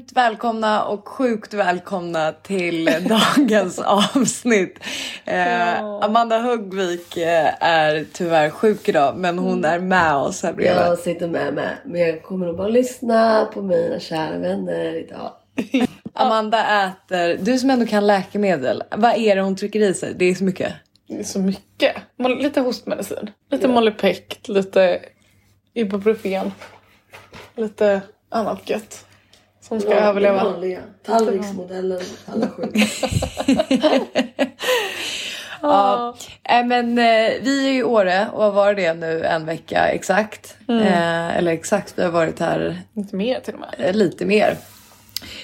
varmt välkomna och sjukt välkomna till dagens avsnitt. Eh, Ja. Amanda Högvik eh, är tyvärr sjuk idag men hon är med oss här bredvid. Jag sitter med med. Men jag kommer nog bara lyssna på mina kära vänner idag. Amanda äter, du som ändå kan läkemedel, vad är det hon trycker i sig? Det är så mycket. Det är så mycket. Lite hostmedicin. Lite Molipect, lite Ibuprofen. Lite annat gött. Som ska överleva. Vanliga. Tallriksmodellen. Alla sjuka. Ja. Äh, men eh, vi är ju i Åre och har varit det nu en vecka exakt. Eh, eller exakt, vi har varit här Inte mer till och med. eh, lite mer.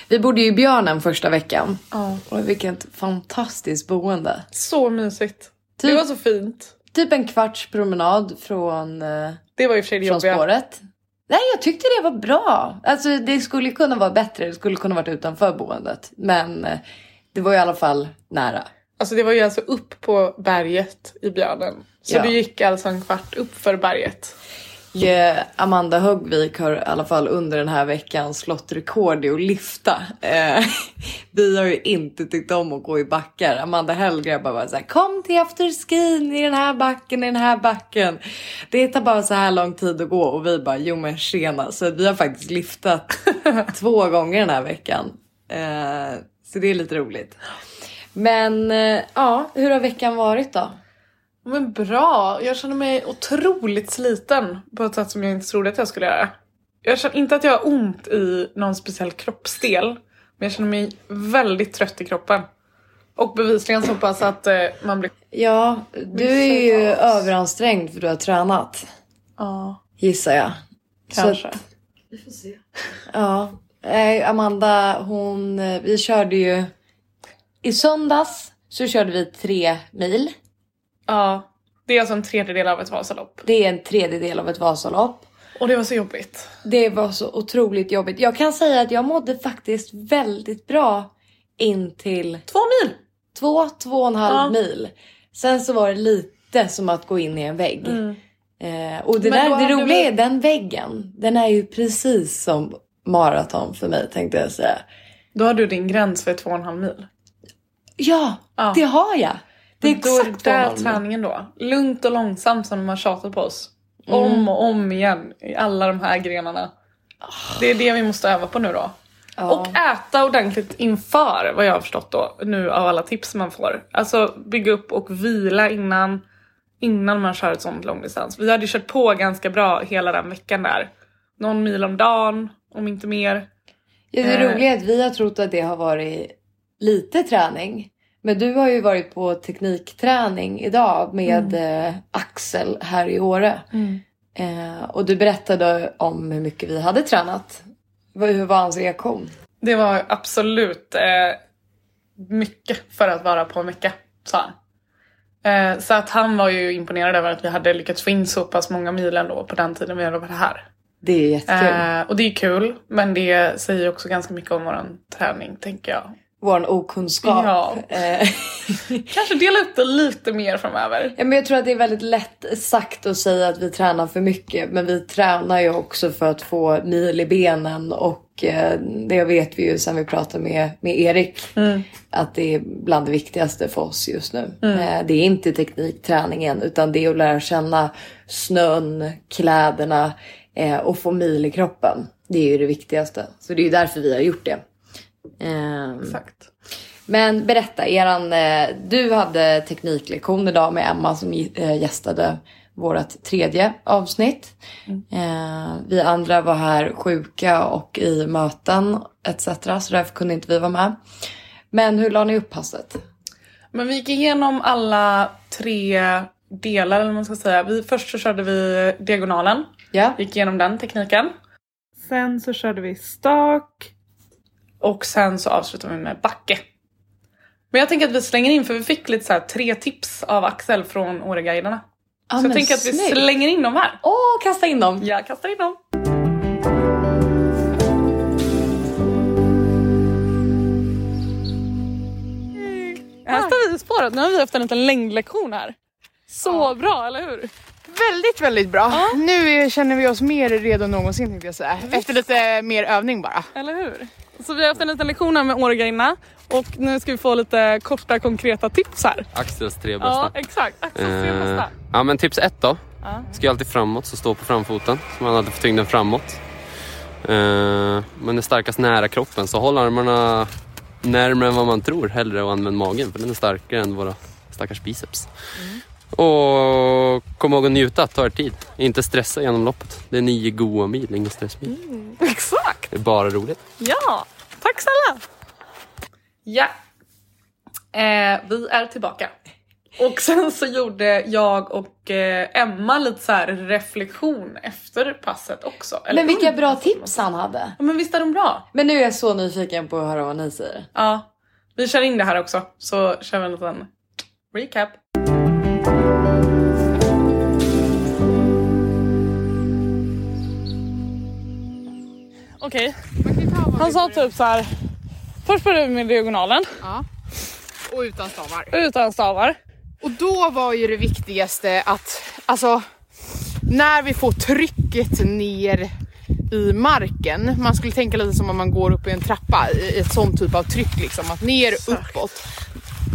Vi bodde ju i Björnen första veckan. Ja. Och vilket fantastiskt boende. Så mysigt. Typ- Det var så fint. Typ en kvarts promenad från, eh, Det var det från jobbiga. spåret. Nej, jag tyckte det var bra. Alltså det skulle kunna vara bättre. Det skulle kunna varit utanför boendet. Men eh, det var i alla fall nära. Alltså det var ju alltså upp på berget i Björnen. Så Ja. du gick alltså en kvart upp för berget. Amanda Högvik har i alla fall under den här veckan slått rekord i att lyfta. Eh, vi har ju inte tyckt om att gå i backar. Amanda Hellgren bara var så här, kom till afterskin i den här backen, i den här backen. Det tar bara så här lång tid att gå och vi bara, jo men tjena. Så vi har faktiskt lyftat två gånger den här veckan. Eh, så det är lite roligt. Men eh, ja, hur har veckan varit då? Men bra. Jag känner mig otroligt sliten på ett sätt som jag inte trodde att jag skulle göra. Jag känner inte att jag har ont i någon speciell kroppsdel. Men jag känner mig väldigt trött i kroppen. Och bevisligen så pass att eh, man blir... Ja, du är ju överansträngd för du har tränat. Ja, Gissar jag. Så kanske. att, Vi får se. ja. Eh, Amanda, hon, eh, vi körde ju... I söndags så körde vi tre mil. Ja. Det är alltså en tredjedel av ett Vasalopp. Det är en tredjedel av ett Vasalopp. Och det var så jobbigt. Det var så otroligt jobbigt. Jag kan säga att jag mådde faktiskt väldigt bra in till Två mil! två, två och en halv Ja. mil. Sen så var det lite som att gå in i en vägg. Eh, och det, Men där, det roliga vi- är den väggen. Den är ju precis som maraton för mig tänkte jag säga. Då har du din gräns för två och en halv mil. Ja, Ja. det har jag. Det är exakt mil. träningen då. Lugnt och långsamt som de har tjatat på oss. Mm. Om och om igen i alla de här grenarna. Det är det vi måste öva på nu då. Ja. Och äta ordentligt inför vad jag har förstått då nu av alla tips man får. Alltså bygga upp och vila innan, innan man kör ett sånt långdistans. Vi hade ju kört på ganska bra hela den veckan där. Någon mil om dagen, om inte mer. Ja, det Eh. roliga är att vi har trott att det har varit lite träning. Men du har ju varit på teknikträning idag med Mm. eh, Axel här i Åre. Eh, och du berättade om hur mycket vi hade tränat. Hur var hans reaktion? Det var absolut eh, mycket för att vara på en vecka, sa han. Eh, så att han var ju imponerad över att vi hade lyckats få in så pass många mil ändå på den tiden vi hade varit här. Det är jättekul. Eh, och det är kul, men det säger också ganska mycket om våran träning, tänker jag. Vår okunskap. Ja. Eh, Kanske dela upp det lite mer framöver. Ja, men jag tror att det är väldigt lätt sagt att säga att vi tränar för mycket. Men vi tränar ju också för att få mil i benen. Och eh, det vet vi ju sen vi pratade med, med Erik. Att det är bland det viktigaste för oss just nu. Eh, det är inte teknikträningen utan det är att lära känna snön, kläderna eh, och få mil i kroppen. Det är ju det viktigaste. Så det är ju därför vi har gjort det. Ehm, Exakt. men berätta, eran, eh, du hade tekniklektion idag med Emma som eh, gästade vårt tredje avsnitt. Eh, vi andra var här sjuka och i möten etc. Så därför kunde inte vi vara med. Men hur la ni upp passet? Men vi gick igenom alla tre delar, eller vad man ska säga. Vi, först så körde vi diagonalen. Ja, Gick igenom den tekniken. Sen så körde vi stak. Och sen så avslutade vi med backe. Men jag tänker att vi slänger in, för vi fick lite så tre tips av Axel från Åreguiderna. ah, så jag tänker att vi snyggt. slänger in dem här. Åh, kasta in dem! Jag kastar in dem. Här står vi i spåret. Nu har vi haft en liten längdlektion här. Så bra, eller hur? Väldigt, väldigt bra. Nu är, känner vi oss mer redo än någonsin tänkte jag säga. Efter lite mer övning bara. Eller hur? Så vi har haft en liten lektion här med Årgrejerna och nu ska vi få lite korta konkreta tips här. Axels tre Ja, bästa. exakt. Axels tre Eh, bästa. ja men tips ett då. Ja. Ska ju alltid framåt, så stå på framfoten. Så man alltid får tyngden framåt. Eh, men är starkast nära kroppen, så håll armarna närmare än vad man tror hellre och använd magen för den är starkare än våra stackars biceps. Och kom ihåg att njuta, ta er tid. Inte stressa genom loppet. Det är nio goa mil, ingen stressmil. Exakt. Det är bara roligt. Ja, tack snälla. Ja, eh, vi är tillbaka. Och sen så gjorde jag och eh, Emma lite så här reflektion efter passet också. Eller Men vilka bra tips han hade. Ja, men visst är de bra? Men nu är jag så nyfiken på att höra vad ni säger. Ja, vi kör in det här också så kör vi en liten recap. Okej, han sa typ så här. Först började vi med diagonalen Och utan stavar. utan stavar. Och då var ju det viktigaste att, alltså, när vi får trycket ner i marken, man skulle tänka lite som om man går upp i en trappa, i ett sånt typ av tryck liksom, att ner uppåt.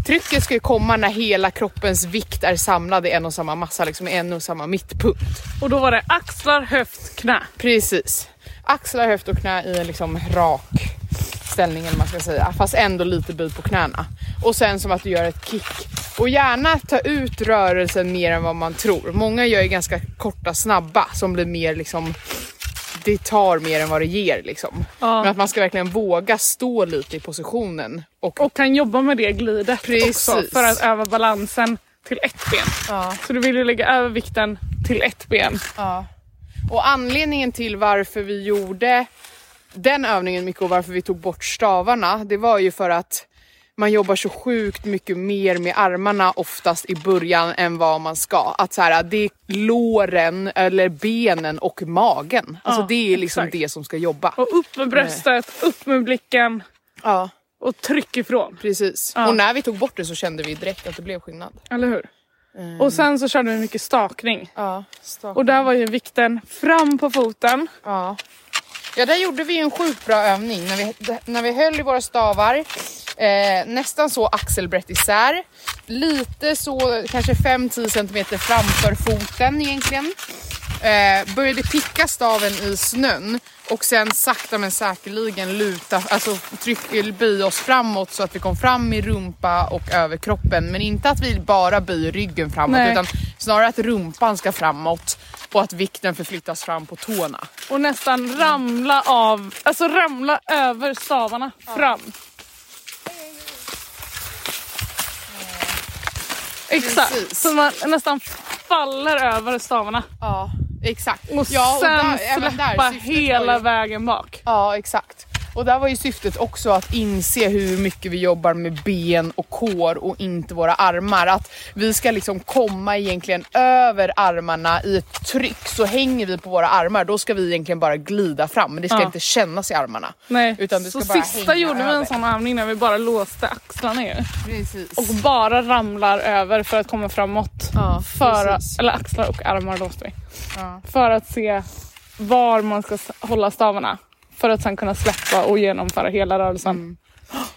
Trycket ska ju komma när hela kroppens vikt är samlad i en och samma massa, liksom en och samma mittpunkt. Och då var det axlar, höft, knä. Precis. Axlar, höft och knä i en liksom rak ställning eller man ska säga. Fast ändå lite böjd på knäna. Och sen som att du gör ett kick. Och gärna ta ut rörelsen mer än vad man tror. Många gör ju ganska korta, snabba som blir mer liksom det tar mer än vad det ger liksom. Ja. Men att man ska verkligen våga stå lite i positionen. Och, Och kan jobba med det glidet Precis. också för att öva balansen till ett ben. ja. Så du vill ju lägga över vikten till ett ben. Ja. Och anledningen till varför vi gjorde den övningen mycket och varför vi tog bort stavarna, det var ju för att man jobbar så sjukt mycket mer med armarna oftast i början än vad man ska. Att så här, det är låren eller benen och magen. Alltså Ja, det är liksom exakt. det som ska jobba. Och upp med bröstet, upp med blicken Ja, och tryck ifrån. precis. Ja. Och när vi tog bort det så kände vi direkt att det blev skillnad. Eller hur? Och sen så körde vi mycket stakning. Ja, Och där var ju vikten fram på foten. Ja. Ja, där gjorde vi en sjukt bra övning när vi, när vi höll i våra stavar. Eh, nästan så axelbrett isär. Lite så kanske 5-10 cm framför foten egentligen. Eh, började picka staven i snön och sen sakta men säkerligen luta, alltså tryck, böja oss framåt så att vi kom fram i rumpa och över kroppen. Men inte att vi bara böjer ryggen framåt Nej. utan snarare att rumpan ska framåt och att vikten förflyttas fram på tårna. Och nästan ramla av, alltså ramla över stavarna fram. Exakt, Precis. så man nästan faller över stavarna. Ja, exakt. Och ja, och sen där- där, släppa syftet hela vägen bak. Ja, exakt. Och där var ju syftet också att inse hur mycket vi jobbar med ben och kår och inte våra armar. Att vi ska liksom komma egentligen över armarna i ett tryck. Så hänger vi på våra armar, då ska vi egentligen bara glida fram. Men det ska Ja. inte kännas i armarna. Nej, Utan det ska så bara sista gjorde vi en sån övning när vi bara låste axlarna ju. Precis. Och bara ramlar över för att komma framåt. Ja, för eller axlar och armar låste vi. Ja. För att se var man ska hålla stavarna. För att sen kunna släppa och genomföra hela rörelsen. Mm.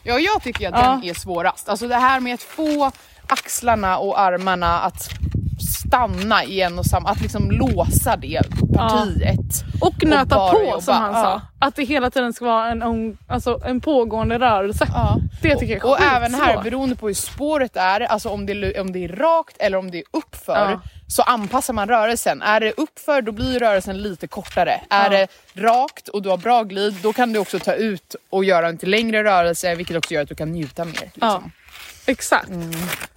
Ja, jag tycker att Ja. den är svårast. Alltså det här med att få axlarna och armarna att stanna i en och samma, att liksom låsa det partiet. Och nöta bara på jobba. som han Ja. sa. Att det hela tiden ska vara en, alltså, en pågående rörelse. Ja. Det tycker jag är Och även här beroende på hur spåret är, alltså om det, är- om det är rakt eller om det är uppför, Ja. Så anpassar man rörelsen. Är det uppför då blir rörelsen lite kortare. Är det rakt och du har bra glid, då kan du också ta ut och göra en till längre rörelse vilket också gör att du kan njuta mer. Ja, Liksom. exakt.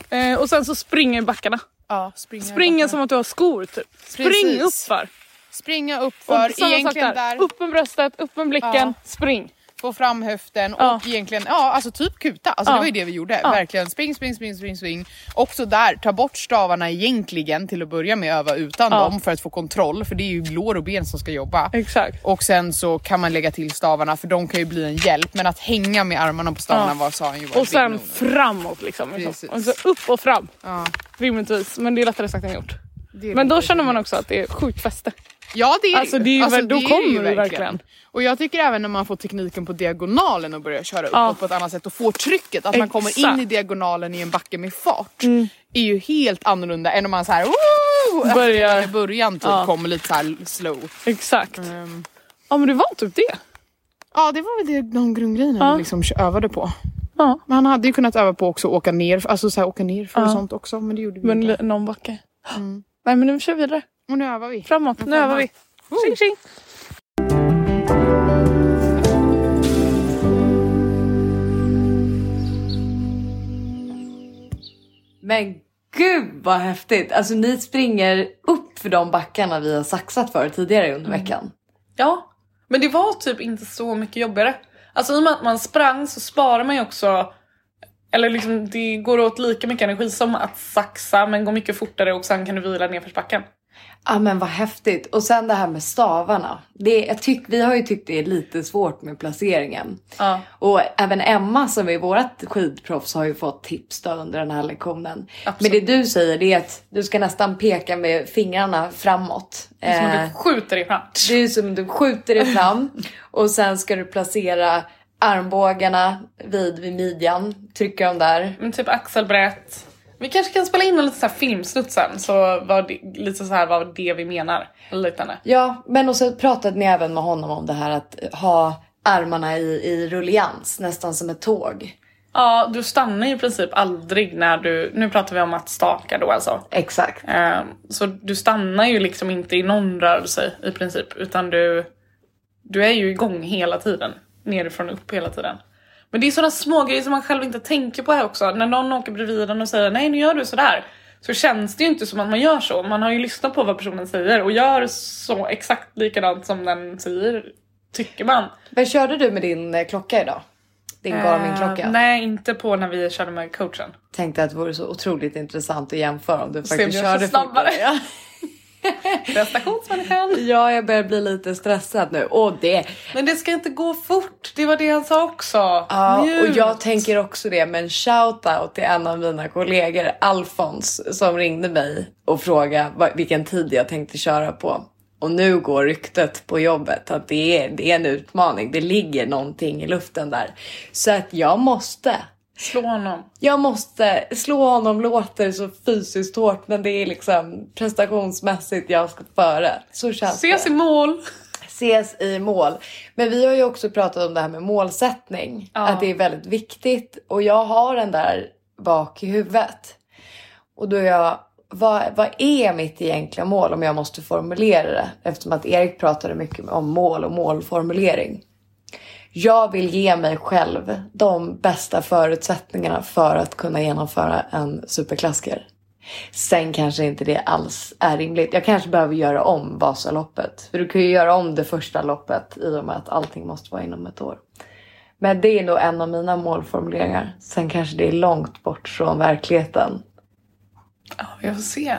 Eh, och sen så springer i backarna. Ja, springa, Springa backa. som att du har skor typ. Spring Precis. uppför. springa Och uppför, samma sak egentligen där. där, Upp med bröstet, upp med blicken, Ja. spring. Få fram höften Ja. och egentligen, ja alltså typ kuta. Alltså Ja. det var ju det vi gjorde. Ja. Verkligen spring, spring, spring, spring, spring. Också där, ta bort stavarna egentligen till att börja med öva utan Ja. dem för att få kontroll. För det är ju lår och ben som ska jobba. Exakt. Och sen så kan man lägga till stavarna för de kan ju bli en hjälp. Men att hänga med armarna på stavarna Ja. var, sa han ju var Och sen no-no. framåt liksom. Precis. Och så upp och fram. Ja, Rimligtvis. Men det är lättare sagt än gjort. Men då känner man också att det är sjukt fäste. Ja det är Alltså, det ju väl- då det kommer det verkligen. Och jag tycker även när man får tekniken på diagonalen och börjar köra uppåt Ja. på ett annat sätt och får trycket, att man kommer in Exakt. i diagonalen i en backe med fart. Är ju helt annorlunda än om man så här woo, Börjar- i början typ Ja. kommer lite så här slow. Exakt. Ehm, Ja men det var typ det. ja det var väl det, de grundgrejerna vi liksom övade på. Ja. Men han hade ju kunnat öva på också att åka ner, alltså så här, åka ner för och Ja. sånt också men det gjorde vi Men inte. någon backe. Nej men nu kör vi vidare. Och nu övar vi. Framåt. Nu övar vi. Tjing tjing. Men gud vad häftigt! Alltså ni springer upp för de backarna vi har saxat för tidigare under veckan. Ja, men det var typ inte så mycket jobbigare. Alltså i och med att man sprang så sparar man ju också eller liksom det går åt lika mycket energi som att saxa men går mycket fortare och sen kan du vila nedförsbacken. Ja men vad häftigt! Och sen det här med stavarna. Det, jag tyck, vi har ju tyckt det är lite svårt med placeringen. Ja. Och även Emma som är vårt skidproffs har ju fått tips då under den här lektionen. Absolut. Men det du säger det är att du ska nästan peka med fingrarna framåt. Som att Eh, du skjuter dig fram. Det är som du skjuter dig fram och sen ska du placera armbågarna vid, vid midjan. Trycka dem där. Men typ axelbrett. Vi kanske kan spela in en liten så här filmsnutt sen så var det lite så här vad det vi menar. Liknande. Ja, men och så pratade ni även med honom om det här att ha armarna i, i rullians, nästan som ett tåg. Ja, du stannar ju i princip aldrig när du, nu pratar vi om att staka då alltså. Exakt. Eh, Så du stannar ju liksom inte i någon rörelse i princip utan du, du är ju igång hela tiden. Nerifrån och upp hela tiden. Men det är sådana små grejer som man själv inte tänker på här också. När någon åker bredvid en och säger nej nu gör du sådär. Så känns det ju inte som att man gör så. Man har ju lyssnat på vad personen säger och gör så exakt likadant som den säger. Tycker man. Vad körde du med din eh, klocka idag? Din Garmin-klocka? Eh, nej, inte på när vi körde med coachen. Tänkte att det vore så otroligt intressant att jämföra om du faktiskt körde snabbare. fortare. Prestationsmänniskan. ja, jag börjar bli lite stressad nu. Och det, Men det ska inte gå fort. Det var det han sa också. Ja, och Njut. jag tänker också det. Men shout out till en av mina kollegor, Alfons, som ringde mig och frågade vilken tid jag tänkte köra på. Och nu går ryktet på jobbet att det är, det är en utmaning. Det ligger någonting i luften där. Så att jag måste. Slå honom. Jag måste slå honom låter så fysiskt hårt men det är liksom prestationsmässigt jag ska före. Så känns det Ses i mål. ses i mål. Men vi har ju också pratat om det här med målsättning. Ja. Att det är väldigt viktigt. Och jag har den där bak i huvudet. Och då är jag, vad, vad är mitt egentliga mål om jag måste formulera det? Eftersom att Erik pratade mycket om mål och målformulering. Jag vill ge mig själv de bästa förutsättningarna för att kunna genomföra en superklassiker. Sen kanske inte det alls är rimligt. Jag kanske behöver göra om Vasaloppet. För du kan ju göra om det första loppet i och med att allting måste vara inom ett år. Men det är nog en av mina målformuleringar. Sen kanske det är långt bort från verkligheten. Ja, jag får se.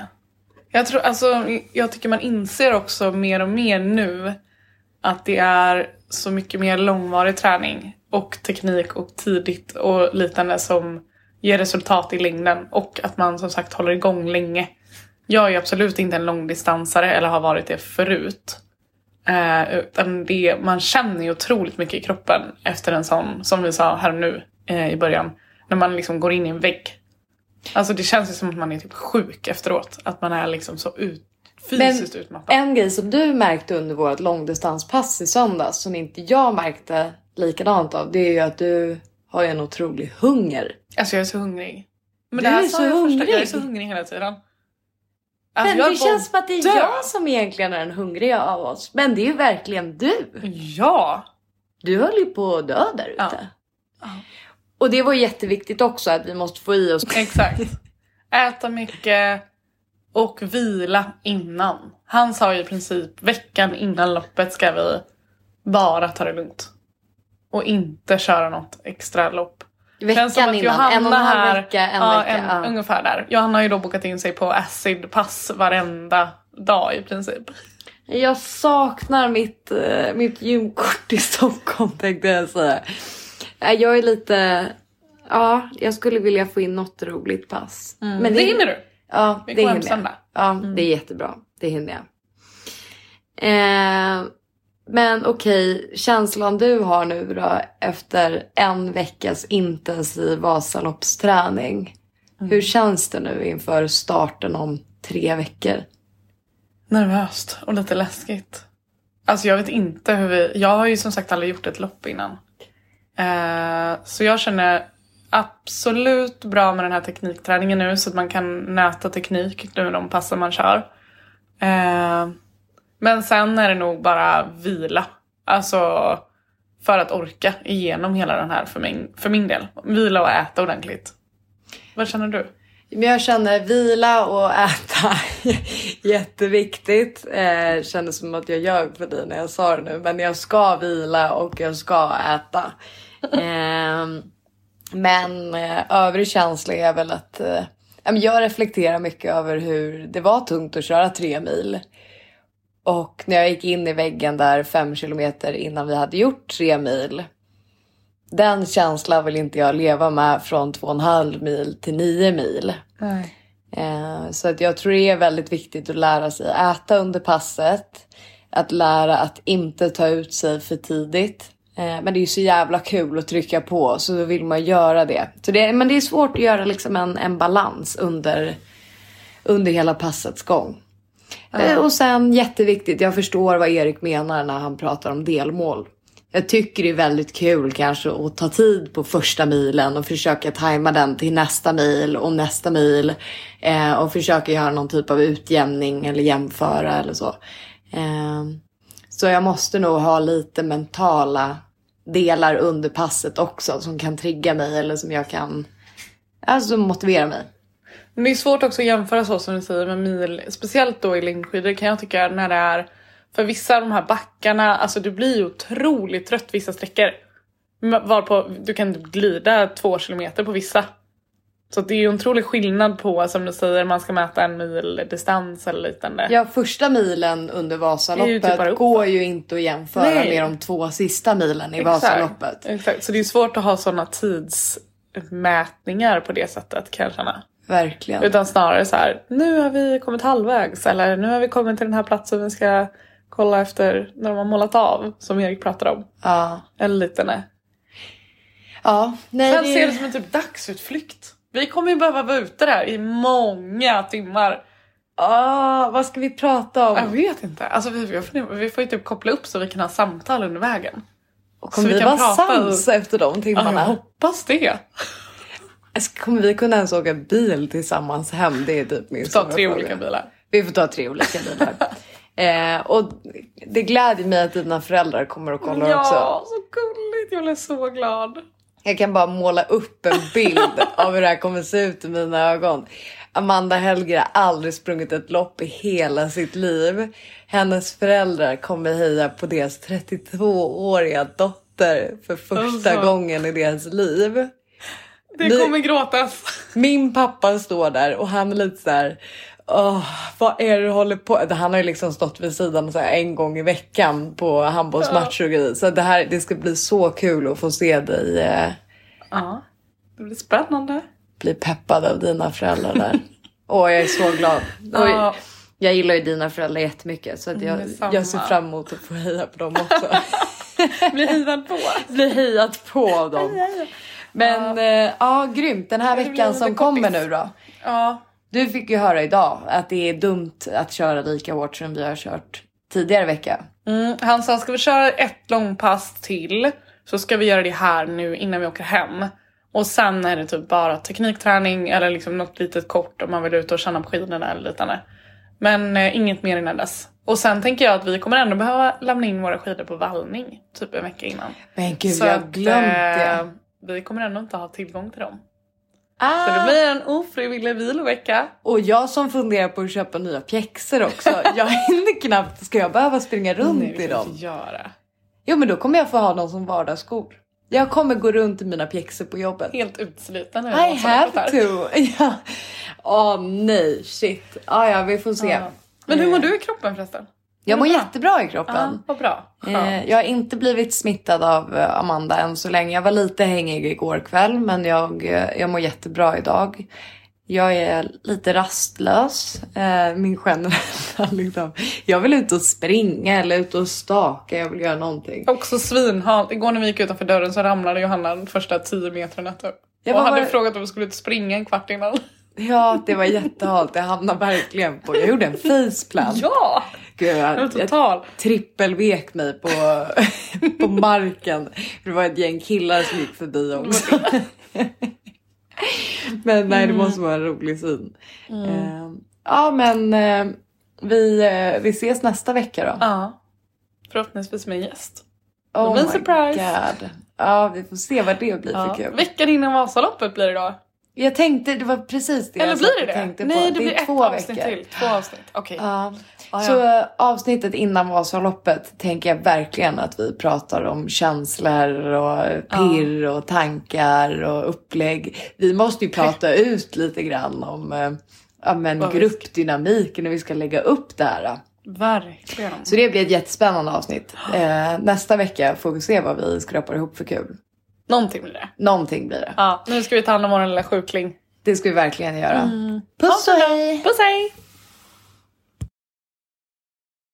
Jag, tror, alltså, jag tycker man inser också mer och mer nu att det är så mycket mer långvarig träning och teknik och tidigt och liknande som ger resultat i längden och att man som sagt håller igång länge. Jag är absolut inte en långdistansare eller har varit det förut. Eh, utan det, man känner ju otroligt mycket i kroppen efter en sån, som vi sa här nu eh, i början, när man liksom går in i en vägg. Alltså det känns ju som att man är typ sjuk efteråt. Att man är liksom så ut, fysiskt utmattad. En grej som du märkte under vårt långdistanspass i söndags som inte jag märkte likadant av. Det är ju att du har en otrolig hunger. Alltså jag är så hungrig. Men Du det här är så jag första, hungrig. jag är så hungrig hela tiden. Alltså, Men det känns som att det är dö. jag som egentligen är den hungriga av oss. Men det är ju verkligen du. Ja! Du höll ju på att dö där ute. Ja. Ja. Och det var jätteviktigt också att vi måste få i oss Exakt. Äta mycket och vila innan. Han sa i princip veckan innan loppet ska vi bara ta det lugnt. Och inte köra något extra lopp. Veckan innan. Johanna en och en halv vecka, en ja, vecka. En, ja. Ungefär där. Johanna har ju då bokat in sig på acid-pass varenda dag i princip. Jag saknar mitt, eh, mitt gymkort i Stockholm tänkte jag säga. Nej, Jag är lite... Ja, jag skulle vilja få in något roligt pass. Men Mm. det hinner du. Ja, Vi det hinner jag. söndag. Ja, det är jättebra. Det hinner jag. Eh, men okej, känslan du har nu då efter en veckas intensiv Vasaloppsträning. Hur känns det nu inför starten om tre veckor? Nervöst och lite läskigt. Alltså jag vet inte hur vi... Jag har ju som sagt aldrig gjort ett lopp innan. Eh, så jag känner absolut bra med den här teknikträningen nu så att man kan nöta teknik nu de passen man kör. Eh, men sen är det nog bara vila. Alltså för att orka igenom hela den här för min, för min del. Vila och äta ordentligt. Vad känner du? Jag känner vila och äta jätteviktigt. Eh, kändes som att jag ljög för dig när jag sa det nu. Men jag ska vila och jag ska äta. Eh, men eh, övrig känsla är väl att eh, jag reflekterar mycket över hur det var tungt att köra tre mil. Och när jag gick in i väggen där fem kilometer innan vi hade gjort tre mil. Den känslan vill inte jag leva med från två och en halv mil till nio mil. Nej. Eh, Så att jag tror det är väldigt viktigt att lära sig äta under passet. Att lära att inte ta ut sig för tidigt. Eh, Men det är ju så jävla kul att trycka på så då vill man göra det. Så det men det är svårt att göra liksom en, en balans under, under hela passets gång. Eh, Och sen jätteviktigt, jag förstår vad Erik menar när han pratar om delmål. Jag tycker det är väldigt kul kanske att ta tid på första milen och försöka tajma den till nästa mil och nästa mil. Eh, och försöka göra någon typ av utjämning eller jämföra eller så. Eh, så jag måste nog ha lite mentala delar under passet också som kan trigga mig eller som jag kan alltså motivera mig. Men det är svårt också att jämföra så som du säger med mil, speciellt då i längdskidor kan jag tycka när det är för vissa av de här backarna, alltså du blir ju otroligt trött vissa sträckor. Varpå du kan glida två kilometer på vissa. Så det är ju en otrolig skillnad på, som du säger, man ska mäta en mil distans eller liknande. Ja, första milen under är ju Vasaloppet typ går ju inte att jämföra Nej. med de två sista milen i Exakt. Vasaloppet. Exakt, så det är svårt att ha sådana tidsmätningar på det sättet kan jag känna. Verkligen. Utan snarare så här, nu har vi kommit halvvägs eller nu har vi kommit till den här platsen vi ska kolla efter när de har målat av, som Erik pratade om. Ja. Eller liknande. Ja, nej Sen det... ser det som en typ dagsutflykt. Vi kommer ju behöva vara ute där i många timmar. Ah, vad ska vi prata om? Jag vet inte. Alltså vi, vi, får, vi får ju typ koppla upp så vi kan ha samtal under vägen. Och kommer så vi, vi vara sams efter de Ja, jag timmarna? hoppas det. Alltså, Kommer vi kunna ens åka bil tillsammans hem? Det är typ min Ta stora tre fråga. olika bilar. Vi får ta tre olika bilar. eh, och det glädjer mig att dina föräldrar kommer och kollar Ja, också. så gulligt. Jag blev så glad. Jag kan bara måla upp en bild av hur det här kommer se ut i mina ögon. Amanda Helger har aldrig sprungit ett lopp i hela sitt liv. Hennes föräldrar kommer heja på deras 32-åriga dotter för första Alltså. gången i deras liv. Det kommer gråtas. Min pappa står där och han är lite så här. Åh, vad är det du håller på Han har ju liksom stått vid sidan så en gång i veckan på handbollsmatcher och grejer. Så det här det ska bli så kul att få se dig eh, Ja, det blir spännande. bli peppad av dina föräldrar där. Åh, jag är så glad. Ja. Jag gillar ju dina föräldrar jättemycket så att jag, Detsamma. jag ser fram emot att få heja på dem också. Blir hejad på. Bli hejat på av dem. Men ja, ja grymt. Den här veckan som kommer nu då. Ja, Du fick ju höra idag att det är dumt att köra lika hårt som vi har kört tidigare vecka. Mm, han sa, ska vi köra ett långpass till så ska vi göra det här nu innan vi åker hem. Och sen är det typ bara teknikträning eller liksom något litet kort om man vill ut och känna på skidorna eller liknande. Men eh, inget mer innan dess. Och sen tänker jag att vi kommer ändå behöva lämna in våra skidor på vallning typ en vecka innan. Men gud, Så jag har glömt det. eh, vi kommer ändå inte ha tillgång till dem. Ah, Så det blir en ofrivillig vilovecka. Och jag som funderar på att köpa nya pjäxor också. jag hinner knappt. Ska jag behöva springa runt Nej, i dem? göra. Jo, men då kommer jag få ha dem som vardagsskor. Jag kommer gå runt i mina pjäxor på jobbet. Helt utsliten nu. I have to. Ja. Åh nej, shit. Ah, ja, vi får se. Ja. Men hur mår du i kroppen förresten? Jag mår bra? jättebra i Ja, kroppen. vad bra. Eh, jag har inte blivit smittad av eh, Amanda än så länge. Jag var lite hängig igår kväll men jag, eh, jag mår jättebra idag. Jag är lite rastlös. Eh, min generella liksom. Jag vill ut och springa eller ut och staka. Jag vill göra någonting. Också svinhalt. Igår när vi gick utanför dörren så ramlade Johanna de första 10 metrarna typ. Jag och bara, hade frågat om vi skulle ut och springa en kvart innan. Ja, det var jättehalt. Jag hamnade verkligen på... Jag gjorde en faceplant. Ja! Gud, Det var jag, jag trippelvek mig på, på marken. Det var ett gäng killar som gick förbi också. men nej, det måste vara en rolig syn. Eh, ja, men eh, vi, eh, vi ses nästa vecka då. Ja. Förhoppningsvis med en gäst. Oh blir my surprise. God. Ja, vi får se vad det blir Ja. för kul. Veckan innan Vasaloppet blir det då. Jag tänkte, det var precis det Eller jag blir det och det? tänkte på. Nej, det, är blir ett två avsnitt veckor. till. Två avsnitt. Okej. Ja. Ja, Så ja. eh, avsnittet innan Vasaloppet tänker jag verkligen att vi pratar om känslor och pirr och tankar och upplägg. Vi måste ju prata ut lite grann om eh, ja, men visst. gruppdynamiken när vi ska lägga upp det här. Verkligen. Så det blir ett jättespännande avsnitt. Eh, nästa vecka får vi se vad vi skrapar ihop för kul. Någonting blir det. Någonting blir det. Ja, nu ska vi ta hand om vår lilla sjukling. Det ska vi verkligen göra. Ha Puss och hej! Puss hej!